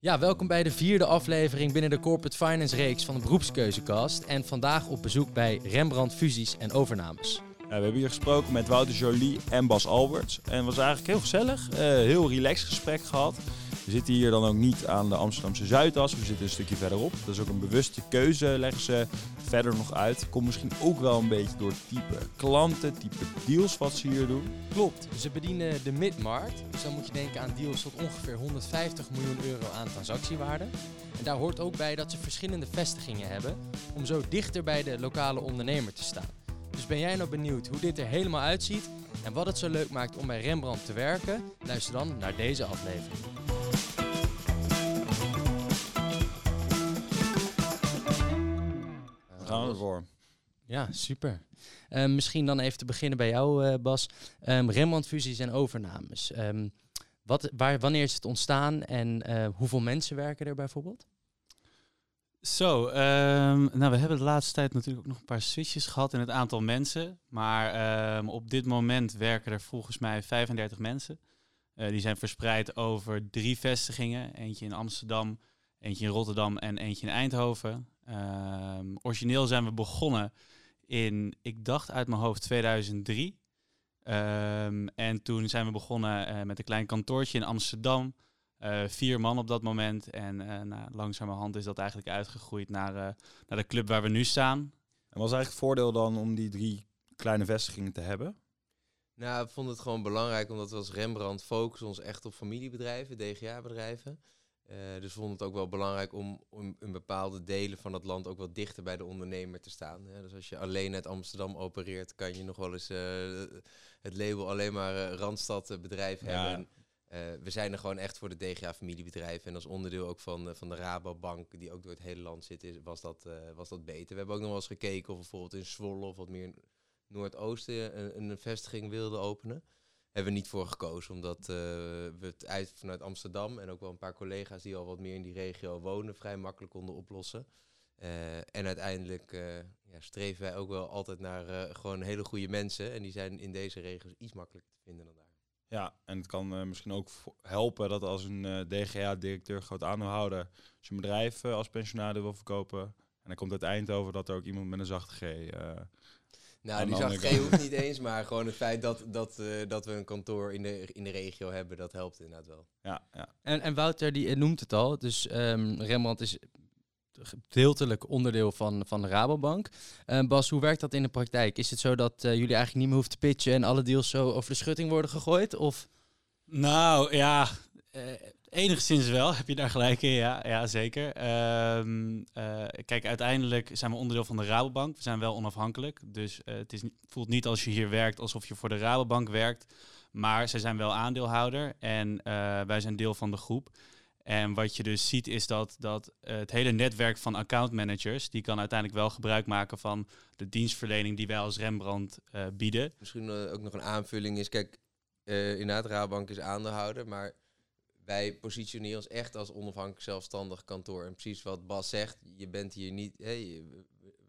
Ja, welkom bij de vierde aflevering binnen de Corporate Finance reeks van de Beroepskeuzekast. En vandaag op bezoek bij Rembrandt Fusies en Overnames. We hebben hier gesproken met Wouter Jolie en Bas Alberts. En het was eigenlijk heel gezellig. Uh, heel relaxed gesprek gehad. We zitten hier dan ook niet aan de Amsterdamse Zuidas. We zitten een stukje verderop. Dat is ook een bewuste keuze, leggen ze verder nog uit. Komt misschien ook wel een beetje door type klanten, type deals wat ze hier doen. Klopt, ze bedienen de midmarkt. Dus dan moet je denken aan deals tot ongeveer 150 miljoen euro aan transactiewaarde. En daar hoort ook bij dat ze verschillende vestigingen hebben om zo dichter bij de lokale ondernemer te staan. Dus ben jij nou benieuwd hoe dit er helemaal uitziet en wat het zo leuk maakt om bij Rembrandt te werken? Luister dan naar deze aflevering. Gaan we ervoor. Ja, super. Uh, misschien dan even te beginnen bij jou, uh, Bas. Um, Rembrandt-fusies en overnames. Um, wat, waar, wanneer is het ontstaan en uh, hoeveel mensen werken er bijvoorbeeld? Zo, um, nou, we hebben de laatste tijd natuurlijk ook nog een paar switches gehad in het aantal mensen. Maar op dit moment werken er volgens mij 35 mensen. die zijn verspreid over drie vestigingen. Eentje in Amsterdam, eentje in Rotterdam en eentje in Eindhoven. Um, origineel zijn we begonnen in, ik dacht uit mijn hoofd 2003. Um, ehm, en toen zijn we begonnen uh, met een klein kantoortje in Amsterdam. Uh, vier man op dat moment. En uh, nou, langzamerhand is dat eigenlijk uitgegroeid naar, naar de club waar we nu staan. En was eigenlijk het voordeel dan om die drie kleine vestigingen te hebben? Nou, ik vond het gewoon belangrijk omdat we als Rembrandt focussen ons echt op familiebedrijven, DGA-bedrijven. Uh, dus vonden het ook wel belangrijk om, om in bepaalde delen van het land ook wat dichter bij de ondernemer te staan. Hè. Dus als je alleen uit Amsterdam opereert, kan je nog wel eens uh, het label alleen maar uh, Randstad bedrijf hebben. En, we zijn er gewoon echt voor de DGA familiebedrijven. En als onderdeel ook van, van de Rabobank, die ook door het hele land zit, is, was, dat, was dat beter. We hebben ook nog wel eens gekeken of we bijvoorbeeld in Zwolle of wat meer Noordoosten een, een vestiging wilden openen hebben we niet voor gekozen, omdat uh, we het uit vanuit Amsterdam en ook wel een paar collega's die al wat meer in die regio wonen, vrij makkelijk konden oplossen. Uh, en uiteindelijk uh, ja, streven wij ook wel altijd naar gewoon hele goede mensen. En die zijn in deze regio's iets makkelijker te vinden dan daar. Ja, en het kan misschien ook helpen dat als een DGA-directeur, groot aandeelhouder, zijn bedrijf als pensionaris wil verkopen. En dan komt uit Eindhoven dat er ook iemand met een zachte G nou, die zacht G hoeft niet eens, maar gewoon het feit dat, dat, uh, dat we een kantoor in de, in de regio hebben, dat helpt inderdaad wel. Ja, ja. En, en Wouter die noemt het al, dus um, Rembrandt is gedeeltelijk onderdeel van, van de Rabobank. Uh, Bas, hoe werkt dat in de praktijk? Is het zo dat uh, jullie eigenlijk niet meer hoeven te pitchen en alle deals zo over de schutting worden gegooid? Of? Nou ja, Enigszins wel, heb je daar gelijk in, ja, ja zeker. Um, uh, kijk, uiteindelijk zijn we onderdeel van de Rabobank. We zijn wel onafhankelijk, dus uh, het is, voelt niet als je hier werkt alsof je voor de Rabobank werkt. Maar zij zijn wel aandeelhouder en uh, wij zijn deel van de groep. En wat je dus ziet is dat, dat het hele netwerk van accountmanagers, die kan uiteindelijk wel gebruik maken van de dienstverlening die wij als Rembrandt bieden. Misschien ook nog een aanvulling is, kijk, inderdaad, Rabobank is aandeelhouder, maar wij positioneren ons echt als onafhankelijk zelfstandig kantoor. En precies wat Bas zegt, je bent hier niet, hè,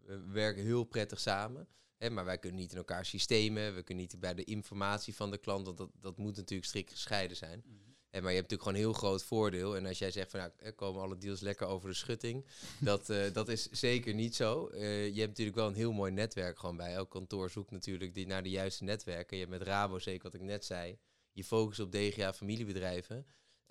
we werken heel prettig samen. Hè, maar wij kunnen niet in elkaar systemen, we kunnen niet bij de informatie van de klant, want dat, dat moet natuurlijk strikt gescheiden zijn. Mm maar je hebt natuurlijk gewoon een heel groot voordeel. En als jij zegt van nou, komen alle deals lekker over de schutting. dat, uh, dat is zeker niet zo. Uh, je hebt natuurlijk wel een heel mooi netwerk gewoon bij. Elk kantoor zoekt natuurlijk die, naar de juiste netwerken. Je hebt met Rabo, zeker wat ik net zei, je focust op DGA familiebedrijven.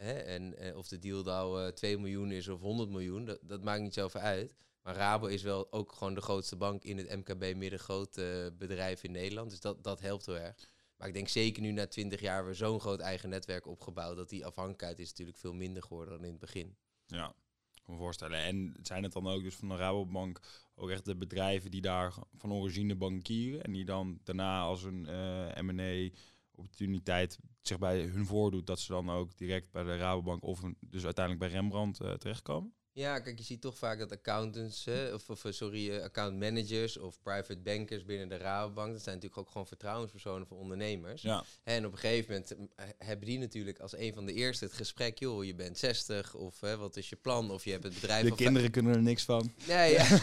En eh, of de deal nou uh, 2 miljoen is of 100 miljoen, dat, dat maakt niet zoveel uit. Maar Rabo is wel ook gewoon de grootste bank in het MKB middengroot uh, bedrijf in Nederland. Dus dat, dat helpt heel erg. Maar ik denk zeker nu na 20 jaar we zo'n groot eigen netwerk opgebouwd, dat die afhankelijkheid is natuurlijk veel minder geworden dan in het begin. Ja, kan me voorstellen. En zijn het dan ook dus van de Rabobank ook echt de bedrijven die daar van origine bankieren en die dan daarna als een uh, M&A opportuniteit zich bij hun voordoet, dat ze dan ook direct bij de Rabobank of dus uiteindelijk bij Rembrandt uh, terechtkomen? Ja, kijk, je ziet toch vaak dat accountants, hè, of, of sorry, uh, account managers of private bankers binnen de Rabobank, dat zijn natuurlijk ook gewoon vertrouwenspersonen voor ondernemers. Ja. En op een gegeven moment eh, hebben die natuurlijk als een van de eerste het gesprek, joh, je bent 60 of hè, wat is je plan of je hebt het bedrijf. De kinderen kunnen er niks van. Nee, ja.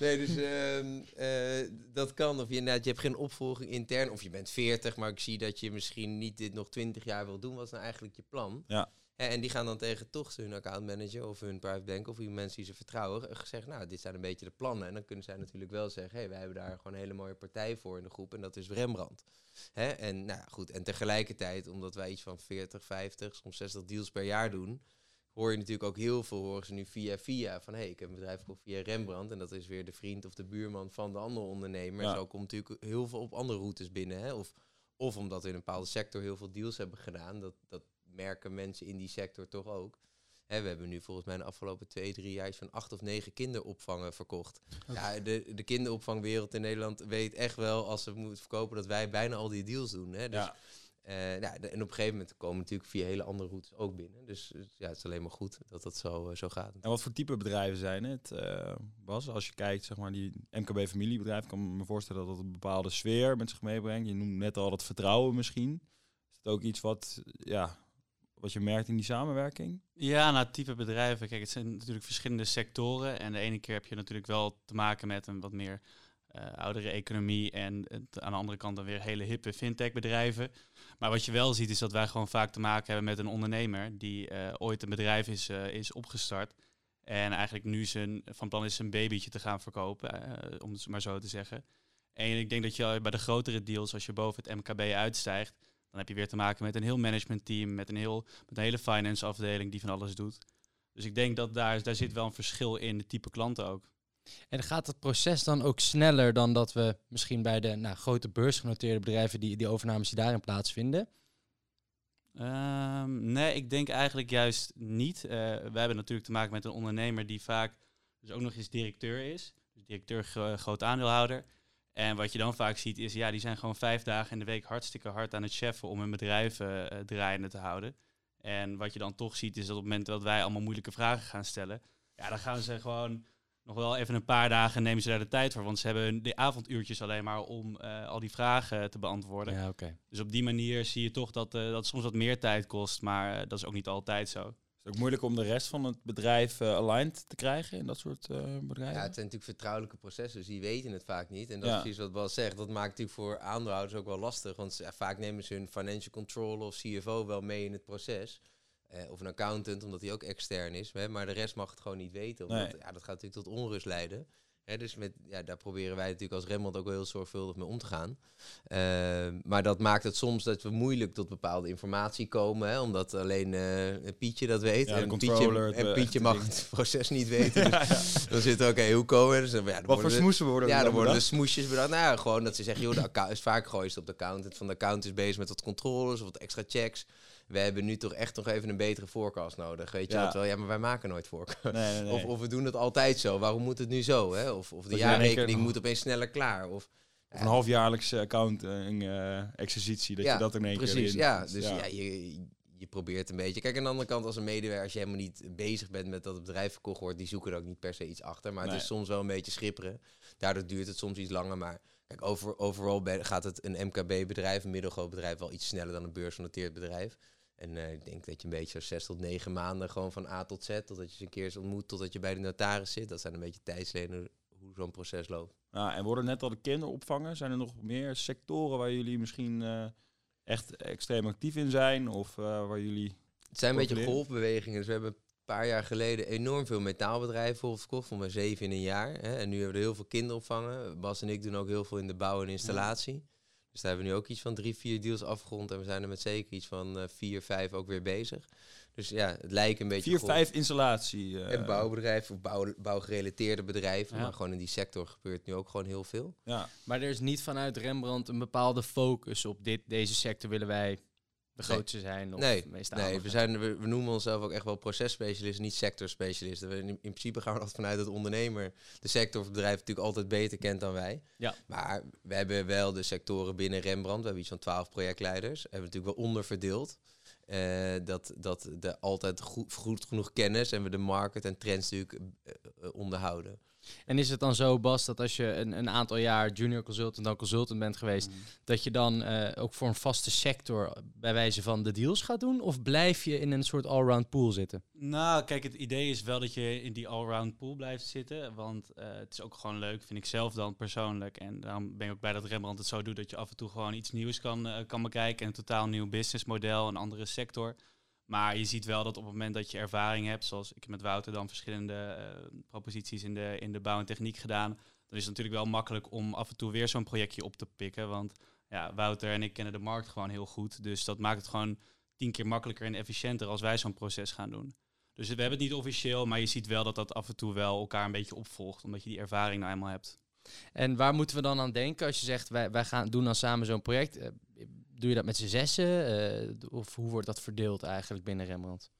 nee dus uh, uh, dat kan. Of je, inderdaad, je hebt geen opvolging intern of je bent 40, maar ik zie dat je misschien niet dit nog 20 jaar wil doen. Wat is nou eigenlijk je plan? Ja. En die gaan dan tegen toch hun accountmanager of hun private bank of die mensen die ze vertrouwen eh, zeggen, nou, dit zijn een beetje de plannen. En dan kunnen zij natuurlijk wel zeggen, hé, hey, wij hebben daar gewoon een hele mooie partij voor in de groep en dat is Rembrandt. Hè? En nou goed, en tegelijkertijd, omdat wij iets van 40, 50, soms 60 deals per jaar doen, hoor je natuurlijk ook heel veel, horen ze nu via via, van hé, hey, ik heb een bedrijf gekocht via Rembrandt en dat is weer de vriend of de buurman van de andere ondernemer. Ja. Zo komt natuurlijk heel veel op andere routes binnen. Hè? Of, of omdat we in een bepaalde sector heel veel deals hebben gedaan, dat, dat merken mensen in die sector toch ook. Hè, we hebben nu volgens mij de afgelopen twee, drie jaar van acht of negen kinderopvangen verkocht. Ja, de, de kinderopvangwereld in Nederland weet echt wel, als ze moeten verkopen, dat wij bijna al die deals doen. Hè? Dus, Ja. eh, ja, de- en op een gegeven moment komen natuurlijk via hele andere routes ook binnen. Dus eh, ja, het is alleen maar goed dat dat zo, eh, zo gaat. En wat voor type bedrijven zijn het, eh, Bas? Als je kijkt, zeg maar, die MKB-familiebedrijf, kan ik me voorstellen dat dat een bepaalde sfeer met zich meebrengt. Je noemt net al dat vertrouwen misschien. Is het ook iets wat, ja, wat je merkt in die samenwerking? Ja, nou, type bedrijven. Kijk, het zijn natuurlijk verschillende sectoren. En de ene keer heb je natuurlijk wel te maken met een wat meer eh, oudere economie. En aan de andere kant dan weer hele hippe fintech bedrijven. Maar wat je wel ziet is dat wij gewoon vaak te maken hebben met een ondernemer die eh, ooit een bedrijf is, eh, is opgestart. En eigenlijk nu zijn, van plan is zijn babytje te gaan verkopen, om het maar zo te zeggen. En ik denk dat je bij de grotere deals, als je boven het MKB uitstijgt, dan heb je weer te maken met een heel managementteam, met een, heel, met een hele finance afdeling die van alles doet. Dus ik denk dat daar, daar zit wel een verschil in, de type klanten ook. En gaat het proces dan ook sneller dan dat we misschien bij de nou, grote beursgenoteerde bedrijven die, die overnames die daarin plaatsvinden? Ehm, nee, ik denk eigenlijk juist niet. Eh wij hebben natuurlijk te maken met een ondernemer die vaak dus ook nog eens directeur is. Dus directeur, gro- groot aandeelhouder. En wat je dan vaak ziet is, ja, die zijn gewoon vijf dagen in de week hartstikke hard aan het cheffen om hun bedrijf eh, eh, draaiende te houden. En wat je dan toch ziet is dat op het moment dat wij allemaal moeilijke vragen gaan stellen, ja, dan gaan ze gewoon nog wel even een paar dagen nemen ze daar de tijd voor. Want ze hebben de avonduurtjes alleen maar om eh, al die vragen te beantwoorden. Ja. Dus op die manier zie je toch dat, eh, dat het soms wat meer tijd kost, maar dat is ook niet altijd zo. Is het ook moeilijk om de rest van het bedrijf eh, aligned te krijgen in dat soort eh, bedrijven? Ja, het zijn natuurlijk vertrouwelijke processen, dus die weten het vaak niet. En dat Ja. is precies wat Bas zegt. Dat maakt natuurlijk voor aandeelhouders ook wel lastig. Want ja, vaak nemen ze hun financial controller of CFO wel mee in het proces. Eh, of een accountant, omdat hij ook extern is. Hè, maar de rest mag het gewoon niet weten. Omdat, Nee. ja, dat gaat natuurlijk tot onrust leiden. Dus met, ja, daar proberen wij natuurlijk als Rembrandt ook wel heel zorgvuldig mee om te gaan. Eh, maar dat maakt het soms dat we moeilijk tot bepaalde informatie komen. Hè, omdat alleen eh, Pietje dat weet. Ja, en Pietje, het, en Pietje mag het proces niet weten. Dus dan zit oké, hoe komen we? Dus dan, ja, dan Wat voor smoesen worden er ja, dan dan worden de smoesjes bedacht. Nou ja, gewoon dat ze zeggen, joh, de account is vaak gooien ze op de accountant. Van de account is bezig met wat controles of wat extra checks. We hebben nu toch echt nog even een betere forecast nodig. Weet je Ja. wel? Ja, maar wij maken nooit forecast. Nee, nee, nee. Of, of we doen het altijd zo. Waarom moet het nu zo? Hè? Of, of de jaarrekening keer- moet opeens sneller klaar. Of, Of een halfjaarlijkse accounting eh exercitie, dat Ja, je dat in één keer Precies, in- ja. Dus ja, je, je probeert een beetje. Kijk, aan de andere kant, als een medewerker, als je helemaal niet bezig bent met dat het bedrijf verkocht wordt, die zoeken er ook niet per se iets achter. Maar het is soms wel een beetje schipperen. Daardoor duurt het soms iets langer. Maar kijk, over, overal gaat het een MKB-bedrijf, een middelgroot bedrijf, wel iets sneller dan een beursgenoteerd bedrijf. En eh, ik denk dat je een beetje zo zes tot negen maanden gewoon van A tot Z, totdat je ze een keer eens ontmoet, totdat je bij de notaris zit. Dat zijn een beetje tijdslenen hoe zo'n proces loopt. Nou, en worden net al de kinderopvangen. Zijn er nog meer sectoren waar jullie misschien eh, echt extreem actief in zijn? Of eh, waar jullie... Het zijn een beetje golfbewegingen. Dus we hebben een paar jaar geleden enorm veel metaalbedrijven bijvoorbeeld verkocht. Van maar zeven in een jaar. Hè. En nu hebben we er heel veel kinderopvangen. Bas en ik doen ook heel veel in de bouw en installatie. Dus daar hebben we nu ook iets van drie, vier deals afgerond. En we zijn er met zeker iets van eh, vier, vijf ook weer bezig. Dus ja, het lijkt een beetje... Vier, vijf installatie. eh, En bouwbedrijven of bouw, bouwgerelateerde bedrijven. Ja. Maar gewoon in die sector gebeurt nu ook gewoon heel veel. Ja, Maar er is niet vanuit Rembrandt een bepaalde focus op dit, deze sector willen wij de grootste zijn of Nee, de meest Nee, we, zijn, we, we noemen onszelf ook echt wel processpecialisten, niet sectorspecialisten. We, in, in principe gaan we altijd vanuit dat de ondernemer de sector of bedrijf natuurlijk altijd beter kent dan wij. Ja. Maar we hebben wel de sectoren binnen Rembrandt. We hebben iets van twaalf projectleiders. We hebben natuurlijk wel onderverdeeld. Eh, dat, dat de altijd goed, goed genoeg kennis en we de market en trends natuurlijk eh, eh, onderhouden. En is het dan zo, Bas, dat als je een, een aantal jaar junior consultant dan consultant bent geweest, dat je dan eh, ook voor een vaste sector bij wijze van de deals gaat doen? Of blijf je in een soort allround pool zitten? Nou, kijk, het idee is wel dat je in die allround pool blijft zitten. Want eh, het is ook gewoon leuk, vind ik zelf dan persoonlijk. En daarom ben ik ook blij dat Rembrandt het zo doet dat je af en toe gewoon iets nieuws kan, eh, kan bekijken. Een totaal nieuw businessmodel, een andere sector. Maar je ziet wel dat op het moment dat je ervaring hebt, zoals ik met Wouter dan verschillende eh, proposities in de, in de bouw en techniek gedaan, dan is het natuurlijk wel makkelijk om af en toe weer zo'n projectje op te pikken. Want ja, Wouter en ik kennen de markt gewoon heel goed. Dus dat maakt het gewoon tien keer makkelijker en efficiënter als wij zo'n proces gaan doen. Dus we hebben het niet officieel, maar je ziet wel dat dat af en toe wel elkaar een beetje opvolgt, omdat je die ervaring nou eenmaal hebt. En waar moeten we dan aan denken als je zegt, wij, wij gaan doen dan samen zo'n project? Doe je dat met z'n zessen? Eh, of hoe wordt dat verdeeld eigenlijk binnen Rembrandt?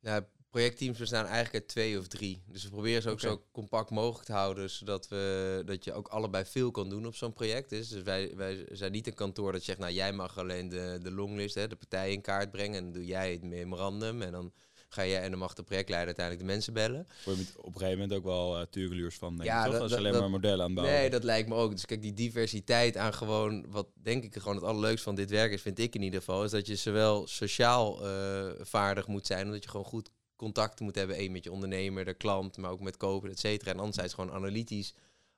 Nou, projectteams bestaan eigenlijk uit twee of drie. Dus we proberen ze ook zo compact mogelijk te houden, zodat we, dat je ook allebei veel kan doen op zo'n project. Dus, dus wij, wij zijn niet een kantoor dat zegt, nou jij mag alleen de, de longlist, hè, de partijen in kaart brengen. En dan doe jij het memorandum en dan ga jij en dan mag de projectleider uiteindelijk de mensen bellen. Word je op een gegeven moment ook wel uh, van, denk Ja, toch? dat- dat- alleen dat- maar modellen aan het bouwen. Nee, dat lijkt me ook. Dus kijk, die diversiteit aan gewoon, wat denk ik gewoon het allerleukste van dit werk is, vind ik in ieder geval, is dat je zowel sociaal eh, vaardig moet zijn, omdat je gewoon goed contact moet hebben, één met je ondernemer, de klant, maar ook met koper, et cetera. En anderzijds gewoon analytisch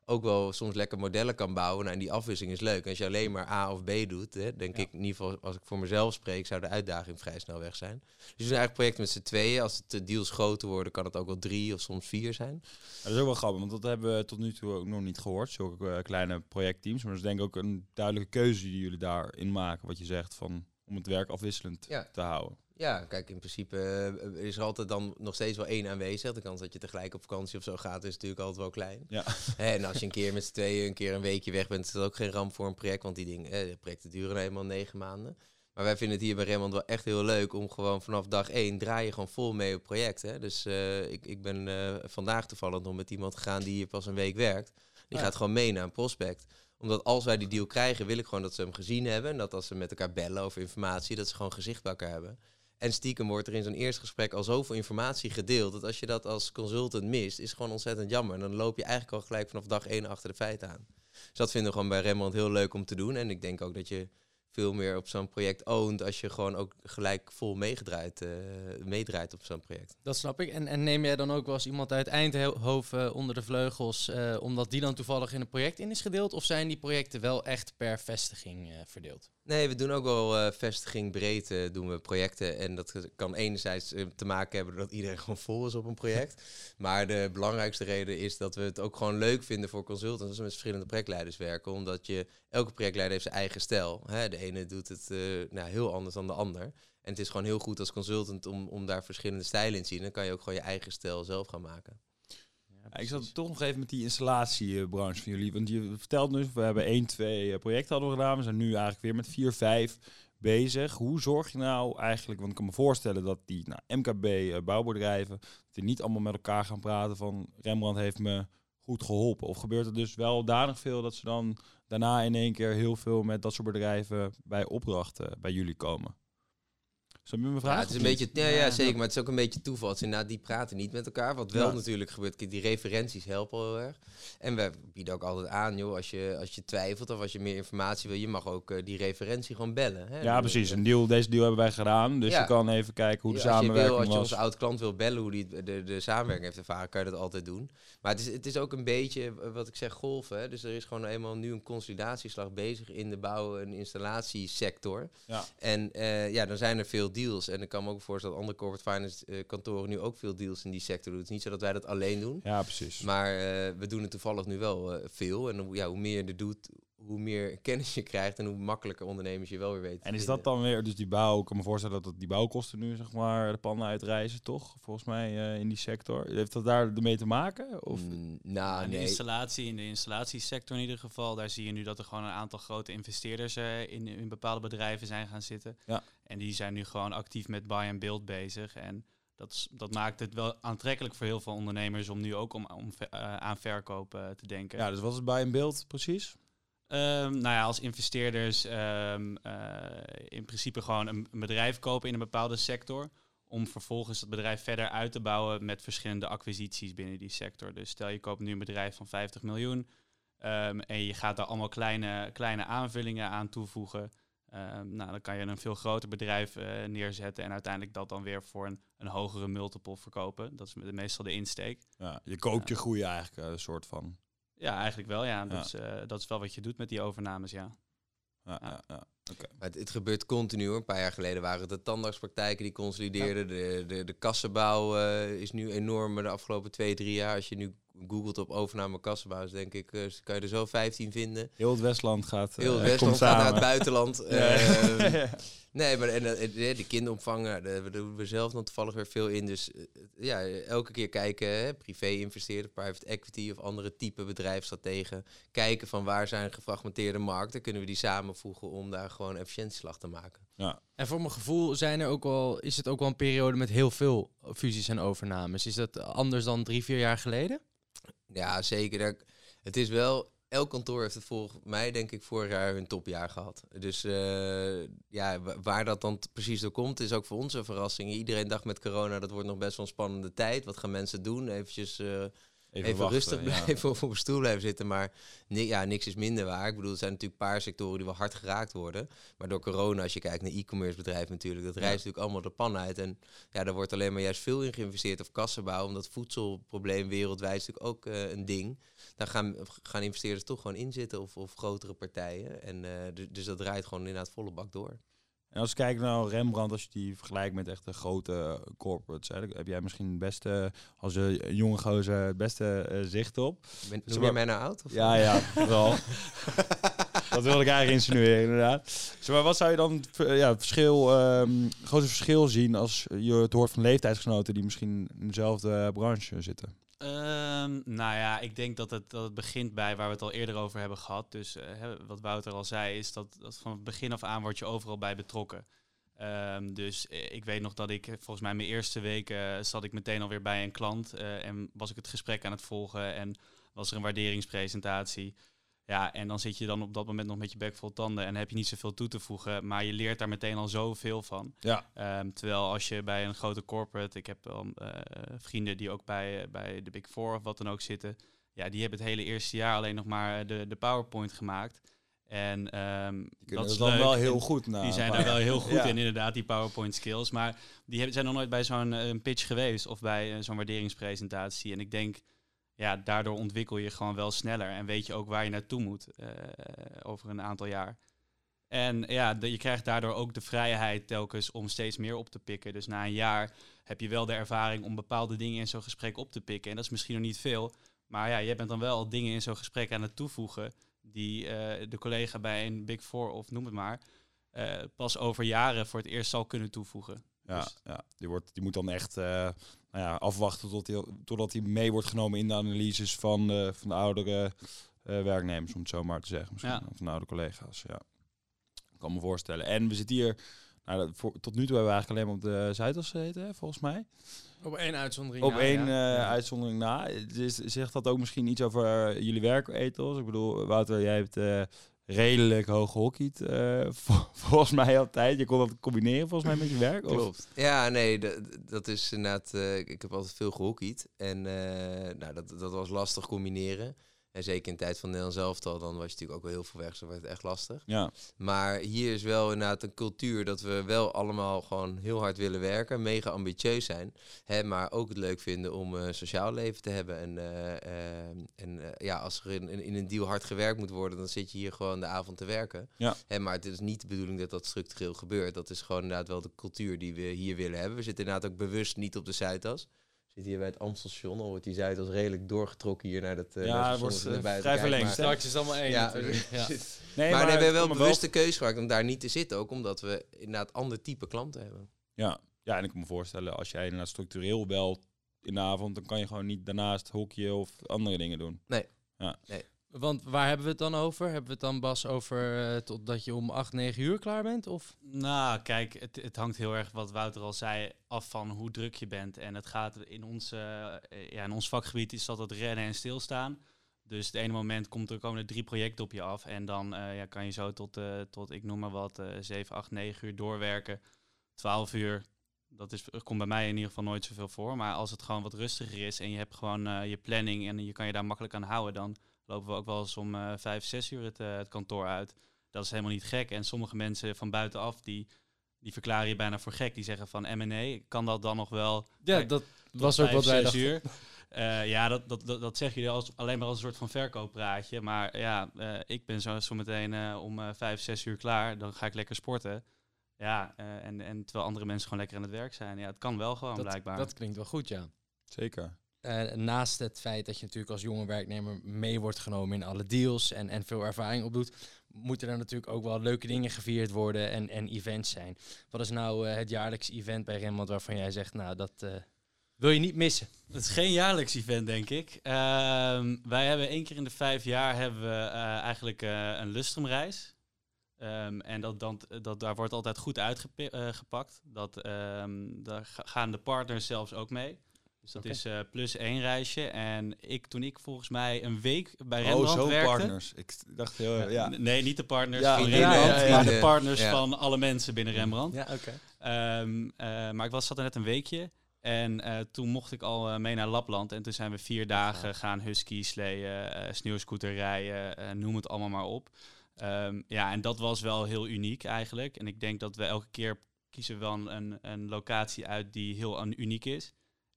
ook wel soms lekker modellen kan bouwen. Nou, en die afwisseling is leuk. En als je alleen maar A of B doet, hè, denk Ja. ik in ieder geval, als ik voor mezelf spreek, zou de uitdaging vrij snel weg zijn. Dus we doen eigenlijk projecten met z'n tweeën. Als het eh, deals groter worden, kan het ook wel drie of soms vier zijn. Dat is ook wel grappig, want dat hebben we tot nu toe ook nog niet gehoord. Zulke eh, kleine projectteams. Maar dat is denk ik ook een duidelijke keuze die jullie daarin maken. Wat je zegt van om het werk afwisselend Ja. te houden. Ja, kijk, in principe eh, is er altijd dan nog steeds wel één aanwezig. De kans dat je tegelijk op vakantie of zo gaat, is natuurlijk altijd wel klein. Ja. En als je een keer met z'n tweeën een keer een weekje weg bent, is dat ook geen ramp voor een project. Want die dingen, eh, de projecten duren eenmaal negen maanden. Maar wij vinden het hier bij Remmond wel echt heel leuk om gewoon vanaf dag één draai je gewoon vol mee op projecten. Dus eh, ik, ik ben eh, vandaag toevallig nog met iemand gegaan die hier pas een week werkt. Die Ja. gaat gewoon mee naar een prospect omdat als wij die deal krijgen, wil ik gewoon dat ze hem gezien hebben. En dat als ze met elkaar bellen over informatie, dat ze gewoon gezicht bij elkaar hebben. En stiekem wordt er in zo'n eerste gesprek al zoveel informatie gedeeld. Dat als je dat als consultant mist, is gewoon ontzettend jammer. Dan loop je eigenlijk al gelijk vanaf dag één achter de feiten aan. Dus dat vinden we gewoon bij Rembrandt heel leuk om te doen. En ik denk ook dat je veel meer op zo'n project oont als je gewoon ook gelijk vol meegedraaid, eh, meedraait op zo'n project. Dat snap ik. En, en neem jij dan ook wel eens iemand uit Eindhoven onder de vleugels, eh, omdat die dan toevallig in een project in is gedeeld? Of zijn die projecten wel echt per vestiging eh, verdeeld? Nee, we doen ook wel vestiging breed doen we projecten. En dat kan enerzijds te maken hebben dat iedereen gewoon vol is op een project. maar de belangrijkste reden is dat we het ook gewoon leuk vinden voor consultants als we met verschillende projectleiders werken. Omdat je, elke projectleider heeft zijn eigen stijl. Hè? De ene doet het eh, nou, heel anders dan de ander. En het is gewoon heel goed als consultant om, om daar verschillende stijlen in te zien. Dan kan je ook gewoon je eigen stijl zelf gaan maken. Ja, ik zat toch nog even met die installatiebranche van jullie. Want je vertelt nu, we hebben één, twee eh, projecten hadden we gedaan. We zijn nu eigenlijk weer met vier, vijf bezig. Hoe zorg je nou eigenlijk, want ik kan me voorstellen dat die nou, MKB eh, bouwbedrijven, die niet allemaal met elkaar gaan praten van Rembrandt heeft me goed geholpen. Of gebeurt er dus wel danig veel dat ze dan daarna in één keer heel veel met dat soort bedrijven bij opdrachten bij jullie komen? Snap je mijn vraag? Ja, het is een beetje, ja, ja, Ja. zeker, maar het is ook een beetje toeval. Het is inderdaad, die praten niet met elkaar. Wat wel Ja. natuurlijk gebeurt, die referenties helpen heel erg. En we bieden ook altijd aan, joh, als je, als je twijfelt of als je meer informatie wil, je mag ook eh, die referentie gewoon bellen. Hè? Ja, precies. Een deal, deze deal hebben wij gedaan. Dus Ja. je kan even kijken hoe de Ja, als je, samenwerking wil, als je onze oud klant wil bellen hoe die de, de samenwerking heeft ervaren, kan je dat altijd doen. Maar het is, het is ook een beetje, eh, wat ik zeg, golven. Hè? Dus er is gewoon eenmaal nu een consolidatieslag bezig in de bouw- en installatiesector. Ja. En eh, ja, dan zijn er veel deals. En ik kan me ook voorstellen dat andere corporate finance eh, kantoren nu ook veel deals in die sector doen. Het is niet zo dat wij dat alleen doen. Ja, precies. Maar eh, we doen het toevallig nu wel eh, veel. En hoe- ja, hoe meer je er doet, hoe meer kennis je krijgt en hoe makkelijker ondernemers je wel weer weten. te En is dat dan weer, dus die bouw, ik kan me voorstellen dat die bouwkosten nu zeg maar de pannen uitreizen, toch? Volgens mij eh, in die sector. Heeft dat daar ermee te maken? Of? Mm, Ja, nou, in de nee. installatie, in de installatiesector in ieder geval, daar zie je nu dat er gewoon een aantal grote investeerders eh, in, in bepaalde bedrijven zijn gaan zitten. Ja. En die zijn nu gewoon actief met buy and build bezig. En dat, is- dat maakt het wel aantrekkelijk voor heel veel ondernemers om nu ook om, om, eh, aan verkoop te denken. Ja, dus wat is bij een beeld precies? Ehm, nou ja, als investeerders ehm, eh, in principe gewoon een, een bedrijf kopen in een bepaalde sector. Om vervolgens dat bedrijf verder uit te bouwen met verschillende acquisities binnen die sector. Dus stel je koopt nu een bedrijf van 50 miljoen. ehm, en je gaat daar allemaal kleine, kleine aanvullingen aan toevoegen. Nou, dan kan je een veel groter bedrijf eh, neerzetten. En uiteindelijk dat dan weer voor een, een hogere multiple verkopen. Dat is me- meestal de insteek. Ja, je koopt je groei eigenlijk, eh, een soort van. Ja, eigenlijk wel. Ja. Dat, Ja. Is, eh, dat is wel wat je doet met die overnames, ja. Ja, Ja. ja. ja. Maar het, het gebeurt continu hoor. Een paar jaar geleden waren het de tandartspraktijken die consolideerden. De, de, de kassenbouw eh, is nu enorm de afgelopen twee, drie jaar. Als je nu googelt op overname kassenbouw, is denk ik, eh, kan je er zo 15 vinden. Heel het Westland gaat, Heel het eh, Westland komt gaat naar samen. het buitenland. Ja. Nee, maar en, eh, de kinderopvang, nou, daar doen we zelf dan toevallig weer veel in. Dus eh, ja, elke keer kijken, hè, privé investeren, private equity of andere type bedrijfsstrategen. Kijken van waar zijn gefragmenteerde markten, kunnen we die samenvoegen om daar gewoon efficiëntieslag te maken. En voor mijn gevoel zijn er ook wel, is het ook wel een periode met heel veel fusies en overnames. Is dat anders dan drie, vier jaar geleden? Ja, zeker. Het is wel, elk kantoor heeft het volgens mij denk ik vorig jaar hun topjaar gehad. Dus eh, ja, wa- waar dat dan precies door komt, is ook voor ons een verrassing. Iedereen dacht met corona, dat wordt nog best wel een spannende tijd. Wat gaan mensen doen? Eventjes... eh, even, wachten, rustig ja. blijven of op een stoel blijven zitten. Maar ja, niks is minder waar. Ik bedoel, er zijn natuurlijk een paar sectoren die wel hard geraakt worden. Maar door corona, als je kijkt naar e-commerce bedrijven natuurlijk, dat Ja. reist natuurlijk allemaal de pan uit. En ja, daar wordt alleen maar juist veel in geïnvesteerd of kassenbouw. Omdat voedselprobleem wereldwijd is natuurlijk ook eh, een ding. Daar gaan, gaan investeerders toch gewoon in zitten of, of grotere partijen. En, dus, dus dat draait gewoon inderdaad volle bak door. En als je kijkt naar Rembrandt, als je die vergelijkt met echt de grote corporates, hè, heb jij misschien het beste, als een jonge gozer, het beste eh, zicht op. Ben, Dus noem je mij nou oud? Of? Ja, ja, wel. dat wilde ik eigenlijk insinueren, inderdaad. Maar wat zou je dan eh, ja, verschil, ehm grootste verschil zien als je het hoort van leeftijdsgenoten die misschien in dezelfde branche zitten? Ehm, nou ja, ik denk dat het, dat het begint bij waar we het al eerder over hebben gehad. Dus eh, wat Wouter al zei, is dat, dat van het begin af aan word je overal bij betrokken. Ehm, dus eh, ik weet nog dat ik, volgens mij mijn eerste week, eh, zat ik meteen alweer bij een klant en was ik het gesprek aan het volgen en was er een waarderingspresentatie. Ja, en dan zit je dan op dat moment nog met je bek vol tanden en heb je niet zoveel toe te voegen, maar je leert daar meteen al zoveel van. Ja. Ehm, terwijl als je bij een grote corporate, ik heb wel eh, vrienden die ook bij, eh, bij de Big Four of wat dan ook zitten, ja, die hebben het hele eerste jaar alleen nog maar de, de PowerPoint gemaakt. En ehm, Dat is dan leuk. wel heel goed. Nou, die zijn daar wel heel goed Ja. in, inderdaad, die PowerPoint skills. Maar die hebben, zijn nog nooit bij zo'n eh, pitch geweest of bij zo'n waarderingspresentatie. En ik denk, ja, daardoor ontwikkel je gewoon wel sneller en weet je ook waar je naartoe moet eh, over een aantal jaar. En ja, de- je krijgt daardoor ook de vrijheid telkens om steeds meer op te pikken. Dus na een jaar heb je wel de ervaring om bepaalde dingen in zo'n gesprek op te pikken. En dat is misschien nog niet veel. Maar ja, je bent dan wel al dingen in zo'n gesprek aan het toevoegen die eh, de collega bij een Big Four of noem het maar, eh, pas over jaren voor het eerst zal kunnen toevoegen. Ja, Dus- ja die, wordt, die moet dan echt nou ja, afwachten tot hij, totdat hij mee wordt genomen in de analyses van, eh, van de oudere eh, werknemers, om het zo maar te zeggen. Misschien, Ja. Of van de oude collega's. Ja. Ik kan me voorstellen. En we zitten hier, nou, dat- voor, tot nu toe hebben we eigenlijk alleen maar op de Zuidas gezeten, hè, volgens mij. Op één uitzondering. Op na, één ja. eh, uitzondering na. Dus zegt dat ook misschien iets over jullie werkethos? Ik bedoel, Wouter, jij hebt eh, redelijk hoog gehockeyd, eh, vol- volgens mij altijd. Je kon dat combineren volgens mij met je werk? Klopt. Ja, nee, dat is inderdaad. eh, ik heb altijd veel gehockeyd. En eh, nou, dat, dat was lastig combineren. En zeker in de tijd van Nederland zelf al, dan was je natuurlijk ook wel heel veel weg. Dus dan werd het echt lastig. Ja, Maar hier is wel inderdaad een cultuur dat we wel allemaal gewoon heel hard willen werken. Mega ambitieus zijn. Hè, maar ook het leuk vinden om een sociaal leven te hebben. En, eh, eh, en eh, ja, als er in, in, in een deal hard gewerkt moet worden, dan zit je hier gewoon de avond te werken. Ja. Hè, maar het is niet de bedoeling dat dat structureel gebeurt. Dat is gewoon inderdaad wel de cultuur die we hier willen hebben. We zitten inderdaad ook bewust niet op de Zuidas. Zitten hier bij het Amstelstation. Al wordt die Zuidas redelijk doorgetrokken hier naar dat. eh, Ja, het wordt, eh, vrij verlengd? Straks is het allemaal één Ja. Ja. Nee, maar, nee, we hebben wel een bewuste keuze gemaakt om daar niet te zitten. Ook omdat we inderdaad ander type klanten hebben. Ja. ja, en ik kan me voorstellen, als jij inderdaad structureel belt in de avond, dan kan je gewoon niet daarnaast hokje of andere dingen doen. Want waar hebben we het dan over? Hebben we het dan, Bas, over eh, totdat je om 8, 9 uur klaar bent? Of? Nou, kijk, het, het hangt heel erg, wat Wouter al zei, af van hoe druk je bent. En het gaat in ons, eh, eh, ja, in ons vakgebied is dat het rennen en stilstaan. Dus het ene moment komt er, komen er drie projecten op je af. En dan ja, kan je zo tot, tot, ik noem maar wat, eh 7, 8, 9 uur doorwerken. 12 uur, dat is, komt bij mij in ieder geval nooit zoveel voor. Maar als het gewoon wat rustiger is en je hebt gewoon je planning en je kan je daar makkelijk aan houden, dan lopen we ook wel eens om eh 5, 6 uur het, eh, het kantoor uit. Dat is helemaal niet gek. En sommige mensen van buitenaf, die, die verklaren je bijna voor gek. Die zeggen van M&A, kan dat dan nog wel Ja, Kijk, dat was ook vijf, wat wij zes dachten. uur? Eh, ja, dat, dat, dat, dat zeggen jullie als, alleen maar als een soort van verkooppraatje. Maar ja, eh, ik ben zo, zo meteen eh, om eh, vijf, zes uur klaar. Dan ga ik lekker sporten. Ja, eh, en, en terwijl andere mensen gewoon lekker aan het werk zijn. Ja, het kan wel gewoon dat, blijkbaar. dat klinkt wel goed, ja. Zeker. Eh, naast het feit dat je natuurlijk als jonge werknemer mee wordt genomen in alle deals en, en veel ervaring opdoet, moeten er natuurlijk ook wel leuke dingen gevierd worden en, en events zijn. Wat is nou eh, het jaarlijkse event bij Rembrandt waarvan jij zegt, nou dat eh, wil je niet missen? Het is geen jaarlijks event, denk ik. Ehm, wij hebben één keer in de vijf jaar hebben we eigenlijk een lustrumreis. Ehm, en dat, dat, daar wordt altijd goed uitgepakt. dat, ehm, daar ga- gaan de partners zelfs ook mee. Dus dat is eh, plus één reisje. En ik, toen ik volgens mij een week bij Oh, Rembrandt zo werkte... partners. Ik dacht heel, ja. Nee, niet de partners Ja, van Rembrandt, ja, maar de partners Ja. van alle mensen binnen Rembrandt. Ja, oké. Ehm, eh, maar ik was, zat er net een weekje. En eh, toen mocht ik al mee naar Lapland. En toen zijn we vier dagen gaan husky sleeën, eh sneeuwscooter rijden, noem het allemaal maar op. Ehm, ja, en dat was wel heel uniek eigenlijk. En ik denk dat we elke keer kiezen we wel een, een, locatie uit die heel uniek is.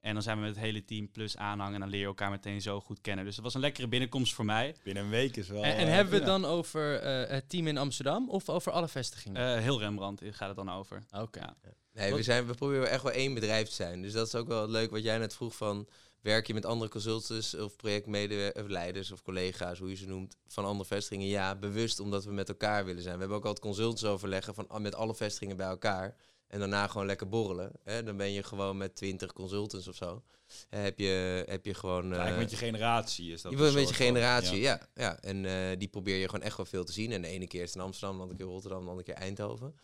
En dan zijn we met het hele team plus aanhang en dan leer je elkaar meteen zo goed kennen. Dus het was een lekkere binnenkomst voor mij. Binnen een week is wel... En, en eh, hebben we het ja. dan over eh, het team in Amsterdam of over alle vestigingen? Eh, heel Rembrandt gaat het dan over. Oké. ja. Nee, we, zijn, we proberen echt wel één bedrijf te zijn. Dus dat is ook wel leuk wat jij net vroeg van... werk je met andere consultants of projectleiders of collega's, hoe je ze noemt... van andere vestigingen? Ja, bewust omdat we met elkaar willen zijn. We hebben ook altijd consultants overleggen van, met alle vestigingen bij elkaar... En daarna gewoon lekker borrelen. Hè? Dan ben je gewoon met twintig consultants of zo. Heb, je, heb je gewoon... Eigenlijk eh, met je generatie is dat je een bent met je generatie, ja. ja. ja. En eh, die probeer je gewoon echt wel veel te zien. En de ene keer is het in Amsterdam, de andere keer Rotterdam, de andere keer Eindhoven.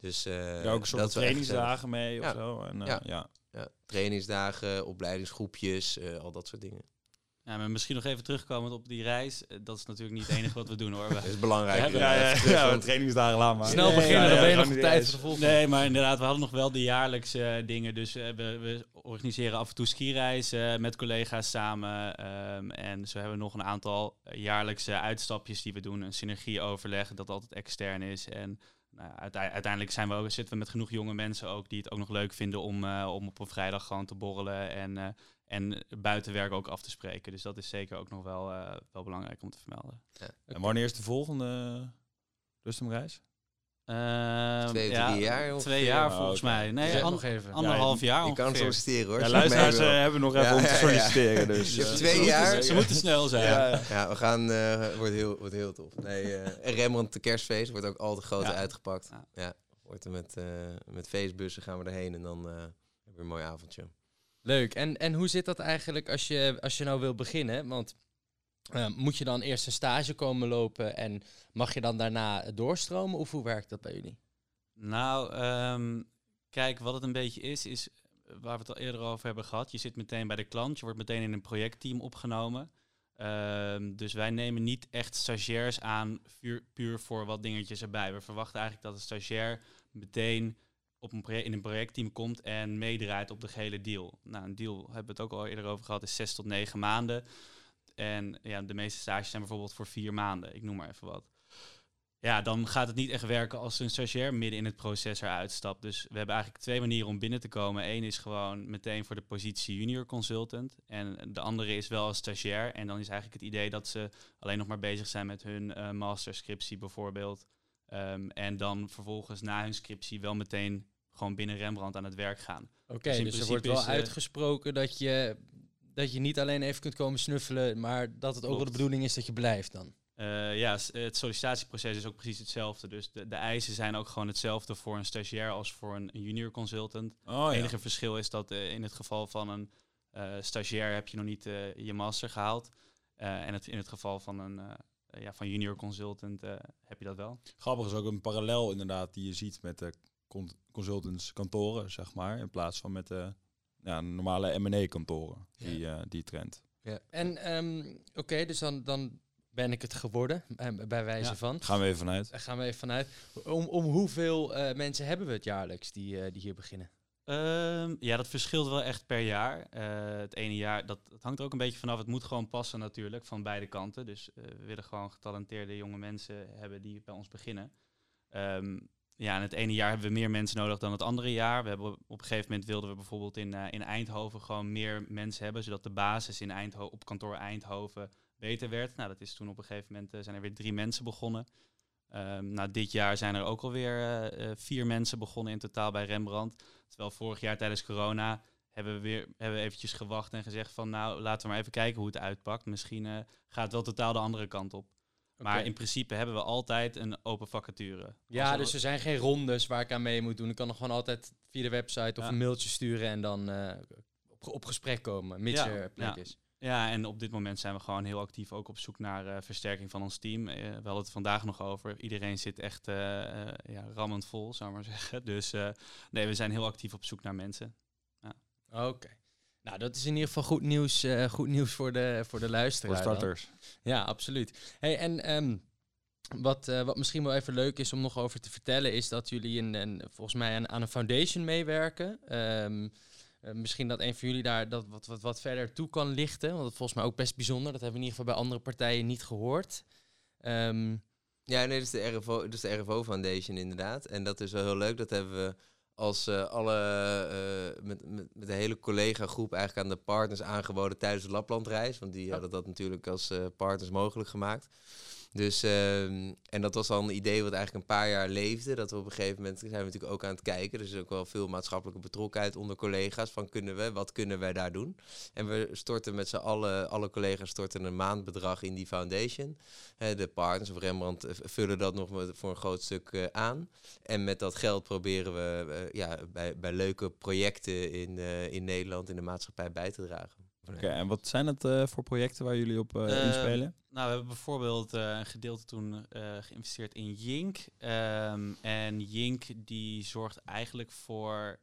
Dus eh Daar ook een soort dat trainingsdagen mee of Ja. zo. En, Ja. ja. Ja, trainingsdagen, opleidingsgroepjes, al dat soort dingen. Ja, maar misschien nog even terugkomend op die reis. Eh, Dat is natuurlijk niet het enige wat we doen hoor. Dat is belangrijk. Ja, Ja, ja, ja, trainingsdagen laat maar. Snel beginnen, dan ben je nog tijd reis. voor de volgende. Nee, maar inderdaad, we hadden nog wel de jaarlijkse eh, dingen. Dus eh, we, we organiseren af en toe skireizen eh, met collega's samen. ehm, en zo hebben we nog een aantal jaarlijkse uitstapjes die we doen. Een synergieoverleg dat altijd extern is. En nou, uite- uiteindelijk zijn we ook, zitten we met genoeg jonge mensen ook die het ook nog leuk vinden om, om op een vrijdag gewoon te borrelen. En, en buitenwerk ook af te spreken. Dus dat is zeker ook nog wel, eh, wel belangrijk om te vermelden. En wanneer is de volgende Rustumreis? Ehm, Twee, ja, drie jaar Twee jaar Oh, volgens mij. Nee, an- nog even. anderhalf jaar Je kan solliciteren hoor. Ja, luisteraars wil. hebben nog even Ja, om te ja, ja. solliciteren. Dus, Je hebt twee ze jaar. moeten- Ze moeten snel zijn. Ja, ja. Ja, we gaan, eh wordt, heel, wordt heel tof. Nee, eh, en Rembrandt de kerstfeest wordt ook altijd groot Ja. uitgepakt. Ja. Ja. wordt er met, eh, met feestbussen gaan we erheen en dan eh, hebben we een mooi avondje. Leuk. En, en hoe zit dat eigenlijk als je, als je nou wil beginnen? Want eh, moet je dan eerst een stage komen lopen en mag je dan daarna doorstromen? Of hoe werkt dat bij jullie? Nou, ehm, kijk, wat het een beetje is, is waar we het al eerder over hebben gehad. Je zit meteen bij de klant, je wordt meteen in een projectteam opgenomen. Ehm, dus wij nemen niet echt stagiairs aan, puur voor wat dingetjes erbij. We verwachten eigenlijk dat een stagiair meteen op een project, in een projectteam komt en meedraait op de gehele deal. Nou, een deal hebben we het ook al eerder over gehad, is zes tot negen maanden. En ja, de meeste stages zijn bijvoorbeeld voor vier maanden, ik noem maar even wat. Ja, dan gaat het niet echt werken als een stagiair midden in het proces eruit stapt. Dus we hebben eigenlijk twee manieren om binnen te komen. Eén is gewoon meteen voor de positie junior consultant. En de andere is wel als stagiair. En dan is eigenlijk het idee dat ze alleen nog maar bezig zijn met hun eh masterscriptie bijvoorbeeld. Ehm, en dan vervolgens na hun scriptie wel meteen gewoon binnen Rembrandt aan het werk gaan. Oké, Dus in dus er principe wordt wel is, eh, uitgesproken dat je, dat je niet alleen even kunt komen snuffelen, maar dat het ook wel de bedoeling is dat je blijft dan. Eh, ja, het sollicitatieproces is ook precies hetzelfde. Dus de, de eisen zijn ook gewoon hetzelfde voor een stagiair als voor een, een junior consultant. Oh, Het ja. enige verschil is dat eh, in het geval van een eh, stagiair heb je nog niet eh, je master gehaald. Eh, en het, in het geval van een eh, ja, van junior consultant eh, heb je dat wel. Grappig is ook een parallel inderdaad die je ziet met de con- consultants kantoren, zeg maar. In plaats van met de ja, normale M&A kantoren, die, eh, die trend. En ehm, oké, dus dan, dan ben ik het geworden, eh, bij wijze Ja. van. Gaan we even vanuit. Gaan we even vanuit. Om, om hoeveel eh, mensen hebben we het jaarlijks die, eh, die hier beginnen? Ehm, ja, dat verschilt wel echt per jaar. Eh, het ene jaar, dat, hangt er ook een beetje vanaf. Het moet gewoon passen natuurlijk, van beide kanten. Dus eh, we willen gewoon getalenteerde jonge mensen hebben die bij ons beginnen. Ehm, ja, in het ene jaar hebben we meer mensen nodig dan het andere jaar. We hebben op een gegeven moment wilden we bijvoorbeeld in, eh, in Eindhoven gewoon meer mensen hebben, zodat de basis in Eindho op kantoor Eindhoven beter werd. Nou, dat is toen op een gegeven moment zijn er weer drie mensen begonnen. Um, nou, dit jaar zijn er ook alweer uh, vier mensen begonnen in totaal bij Rembrandt. Terwijl vorig jaar tijdens corona hebben we weer hebben we eventjes gewacht en gezegd van nou, laten we maar even kijken hoe het uitpakt. Misschien uh, gaat het wel totaal de andere kant op. Maar in principe hebben we altijd een open vacature. Ja, dus er zijn geen rondes waar ik aan mee moet doen. Ik kan nog gewoon altijd via de website of een mailtje sturen en dan uh, op, op, gesprek komen, mits ja. er plek is. Ja, en op dit moment zijn we gewoon heel actief ook op zoek naar uh, versterking van ons team. Uh, we hadden het vandaag nog over. Iedereen zit echt uh, ja, rammend vol, zou ik maar zeggen. Dus nee, we zijn heel actief op zoek naar mensen. Ja. Oké. Nou, dat is in ieder geval goed nieuws, goed nieuws voor de, voor de luisteraar. Voor starters. Dan. Ja, absoluut. Hey, en um, wat, wat misschien wel even leuk is om nog over te vertellen, is dat jullie een, een volgens mij aan, aan, een foundation meewerken. Um, uh, misschien dat een van jullie daar dat wat, wat, wat verder toe kan lichten. Want dat volgens mij ook best bijzonder. Dat hebben we in ieder geval bij andere partijen niet gehoord. Um, ja, nee, dat is, de RFO, dat is de RFO Foundation inderdaad. En dat is wel heel leuk. Dat hebben we als uh, alle, uh, met, met, met de hele collega-groep eigenlijk aan de partners aangeboden tijdens de Laplandreis. Want die hadden dat natuurlijk als partners mogelijk gemaakt. Dus, um, en dat was dan een idee wat eigenlijk een paar jaar leefde. Dat we op een gegeven moment zijn we natuurlijk ook aan het kijken. Er is ook wel veel maatschappelijke betrokkenheid onder collega's. Van kunnen we, wat kunnen wij daar doen? En we storten met z'n allen, alle collega's storten een maandbedrag in die foundation. De partners of Rembrandt vullen dat nog voor een groot stuk uh, aan. En met dat geld proberen we uh, ja, bij, bij leuke projecten in, in Nederland, in de maatschappij bij te dragen. Oké, en wat zijn het uh, voor projecten waar jullie op uh, inspelen? Nou, we hebben bijvoorbeeld uh, een gedeelte toen geïnvesteerd in Jink. Um, en Jink die zorgt eigenlijk voor,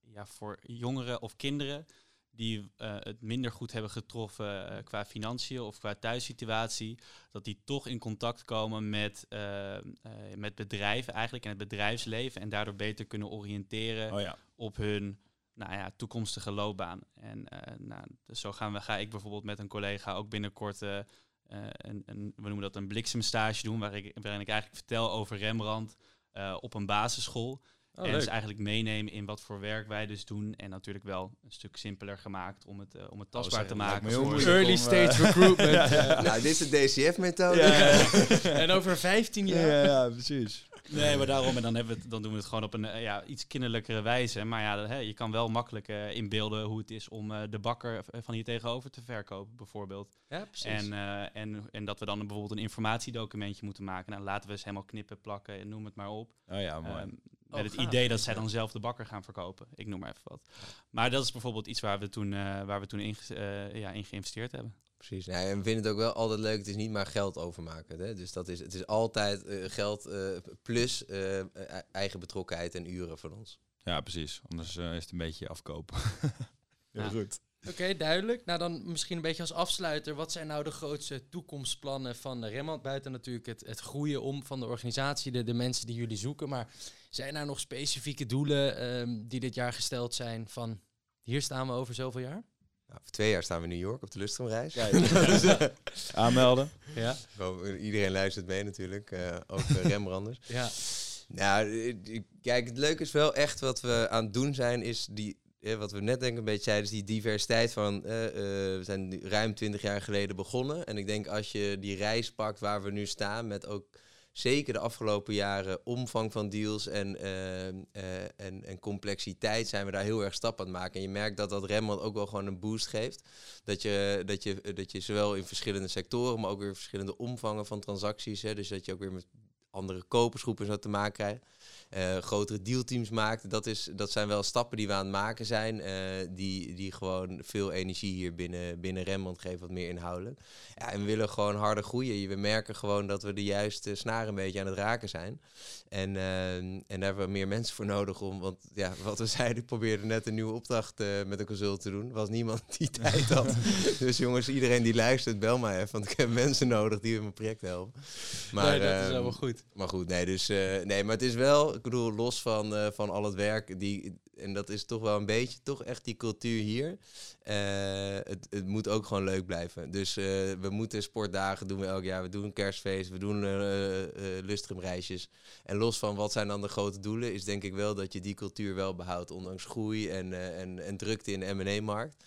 ja, voor jongeren of kinderen die het minder goed hebben getroffen qua financiën of qua thuissituatie, dat die toch in contact komen met, met bedrijven eigenlijk en het bedrijfsleven en daardoor beter kunnen oriënteren oh ja. op hun nou ja, toekomstige loopbaan. En uh, nou, dus zo gaan we, ga ik bijvoorbeeld met een collega ook binnenkort uh, een, een, we noemen dat een bliksemstage doen, ik, waarin ik eigenlijk vertel over Rembrandt op een basisschool. Oh, en dus eigenlijk meenemen in wat voor werk wij dus doen. En natuurlijk wel een stuk simpeler gemaakt om het, uh, om het tastbaar oh, te maken. Early stage recruitment. ja, ja. Nou, dit is de DCF-methode. en over 15 jaar. Ja, ja, precies. Nee, maar daarom, en dan, hebben we het, dan doen we het gewoon op een uh, ja, iets kinderlijkere wijze. Maar ja, hè, je kan wel makkelijk uh, inbeelden hoe het is om uh, de bakker van hier tegenover te verkopen, bijvoorbeeld. Ja, precies. En, en, en dat we dan bijvoorbeeld een informatiedocumentje moeten maken. Nou, laten we eens helemaal knippen, plakken en noem het maar op. Oh ja, mooi. Um, met het idee dat zij dan zelf de bakker gaan verkopen. Ik noem maar even wat. Maar dat is bijvoorbeeld iets waar we toen, waar we toen in, ja, in geïnvesteerd hebben. Precies. Ja, en we vinden het ook wel altijd leuk. Het is niet maar geld overmaken. Hè? Dus dat is, het is altijd uh, geld uh, plus uh, eigen betrokkenheid en uren van ons. Ja, precies. Anders is het een beetje afkopen. Heel ja. goed. Oké, okay, duidelijk. Nou, dan misschien een beetje als afsluiter. Wat zijn nou de grootste toekomstplannen van Rembrandt? Buiten natuurlijk het, het groeien om van de organisatie, de, de mensen die jullie zoeken. Maar zijn er nog specifieke doelen um, die dit jaar gesteld zijn van... Hier staan we over zoveel jaar? Nou, voor twee jaar staan we in New York op de Lustramreis. Ja, ja. Aanmelden. Ja. Iedereen luistert mee natuurlijk, uh, ook Rembranders. ja. Nou, kijk, het leuke is wel echt wat we aan het doen zijn, is die, eh, wat we net denk een beetje zeiden, is die diversiteit van, we zijn ruim twintig jaar geleden begonnen. En ik denk als je die reis pakt waar we nu staan, met ook zeker de afgelopen jaren omvang van deals en, uh, en, en complexiteit zijn we daar heel erg stap aan het maken. En je merkt dat dat Rembrandt ook wel gewoon een boost geeft. Dat je, dat je, dat je zowel in verschillende sectoren, maar ook weer verschillende omvangen van transacties, hè, dus dat je ook weer met andere kopersgroepen zo te maken krijgt uh, grotere dealteams maakt. Dat, is, dat zijn wel stappen die we aan het maken zijn. Uh, die, die gewoon veel energie hier binnen, binnen Rembrandt geven, wat meer inhoudelijk. Ja, en we willen gewoon harder groeien. We merken gewoon dat we de juiste snaren een beetje aan het raken zijn. En, uh, en daar hebben we meer mensen voor nodig om. Want ja, wat we zeiden, ik probeerde net een nieuwe opdracht met een consult te doen. Was niemand die tijd had. dus jongens, iedereen die luistert, bel mij even. Want ik heb mensen nodig die in mijn project helpen. Maar, nee, dat is helemaal goed. Maar goed, nee, dus, eh, nee, maar het is wel, ik bedoel, los van, eh, van al het werk, die, en dat is toch wel een beetje, toch echt die cultuur hier. Eh, het, het moet ook gewoon leuk blijven. Dus we moeten sportdagen doen we elk jaar, we doen een kerstfeest, we doen lustrumreisjes. En los van wat zijn dan de grote doelen, is denk ik wel dat je die cultuur wel behoudt, ondanks groei en, en, en drukte in de M&A-markt.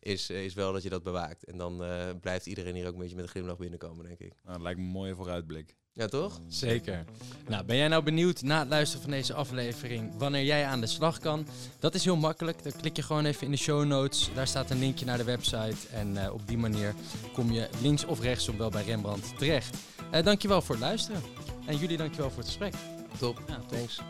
Is, is wel dat je dat bewaakt. En dan blijft iedereen hier ook een beetje met een glimlach binnenkomen, denk ik. Nou, dat lijkt me een mooie vooruitblik. Ja, toch? Zeker. Nou, ben jij nou benieuwd na het luisteren van deze aflevering wanneer jij aan de slag kan? Dat is heel makkelijk. Dan klik je gewoon even in de show notes. Daar staat een linkje naar de website. En eh, op die manier kom je links of rechtsom wel bij Rembrandt terecht. Uh, dankjewel voor het luisteren. En jullie dankjewel voor het gesprek. Top. Ja. Thanks.